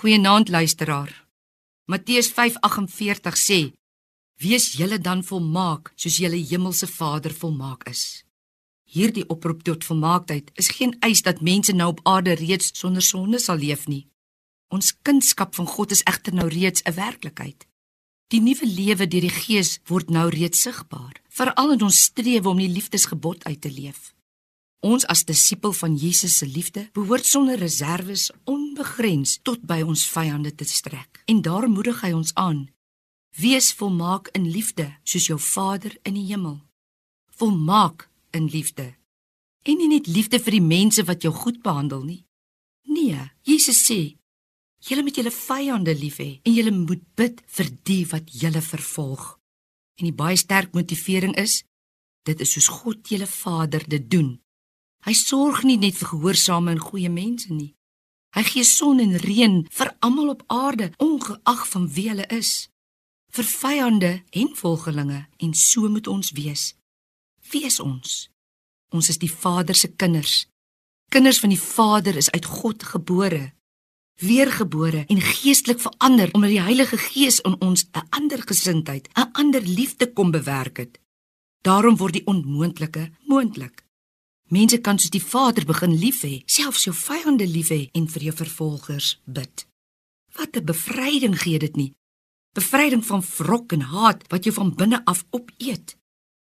Goeienaand luisteraar. Matteus 5:48 sê: Wees julle dan volmaak soos julle hemelse Vader volmaak is. Hierdie oproep tot volmaaktheid is geen eis dat mense nou op aarde reeds sonder sonde sal leef nie. Ons kunskap van God is egter nou reeds 'n werklikheid. Die nuwe lewe deur die Gees word nou reeds sigbaar, veral in ons strewe om die liefdesgebod uit te leef. Ons as disipel van Jesus se liefde behoort sonder reserves onbegrens tot by ons vyande te strek. En daarom moedig hy ons aan: Wees volmaak in liefde, soos jou Vader in die hemel. Volmaak in liefde. En nie net liefde vir die mense wat jou goed behandel nie. Nee, Jesus sê Julle moet julle vyande lief hê en julle moet bid vir die wat julle vervolg. En die baie sterk motivering is dit is soos God julle Vader dit doen. Hy sorg nie net vir gehoorsame en goeie mense nie. Hy gee son en reën vir almal op aarde ongeag van wie hulle is. Vir vyande en volgelinge en so moet ons wees. Wie is ons? Ons is die Vader se kinders. Kinders van die Vader is uit God gebore weergebore en geestelik verander omdat die Heilige Gees in ons 'n ander gesindheid, 'n ander liefde kom bewerk het. Daarom word die onmoontlike moontlik. Mense kan soos die Vader begin lief hê, selfs jou vyande lief hê en vir jou vervolgers bid. Wat 'n bevryding gee dit nie. Bevryding van wrok en haat wat jou van binne af opeet.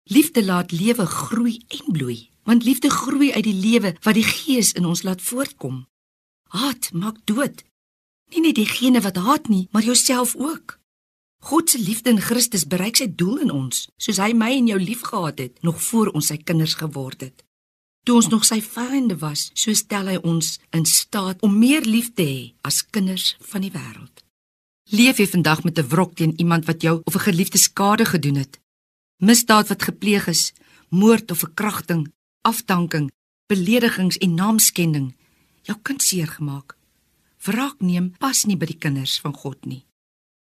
Liefde laat lewe groei en bloei, want liefde groei uit die lewe wat die Gees in ons laat voortkom. Haat maak dood. Nie net diegene wat haat nie, maar jouself ook. God se liefde in Christus bereik sy doel in ons, soos hy my en jou liefgehad het nog voor ons sy kinders geword het. Toe ons nog sy vyande was, so stel hy ons in staat om meer lief te hê as kinders van die wêreld. Leef jy vandag met 'n wrok teen iemand wat jou of 'n geliefde skade gedoen het? Misdaad wat gepleeg is, moord of verkrachting, afdanking, beledigings en naamskending, jou kind seer gemaak. Wraak neem pas nie by die kinders van God nie.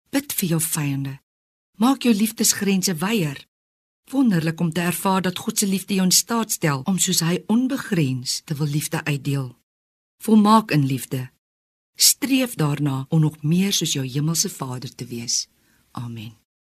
Bid vir jou vyande. Maak jou liefdesgrense weier. Wonderlik om te ervaar dat God se liefde jou in staat stel om soos hy onbegrens te wil liefde uitdeel. Volmaak in liefde. Streef daarna om nog meer soos jou hemelse Vader te wees. Amen.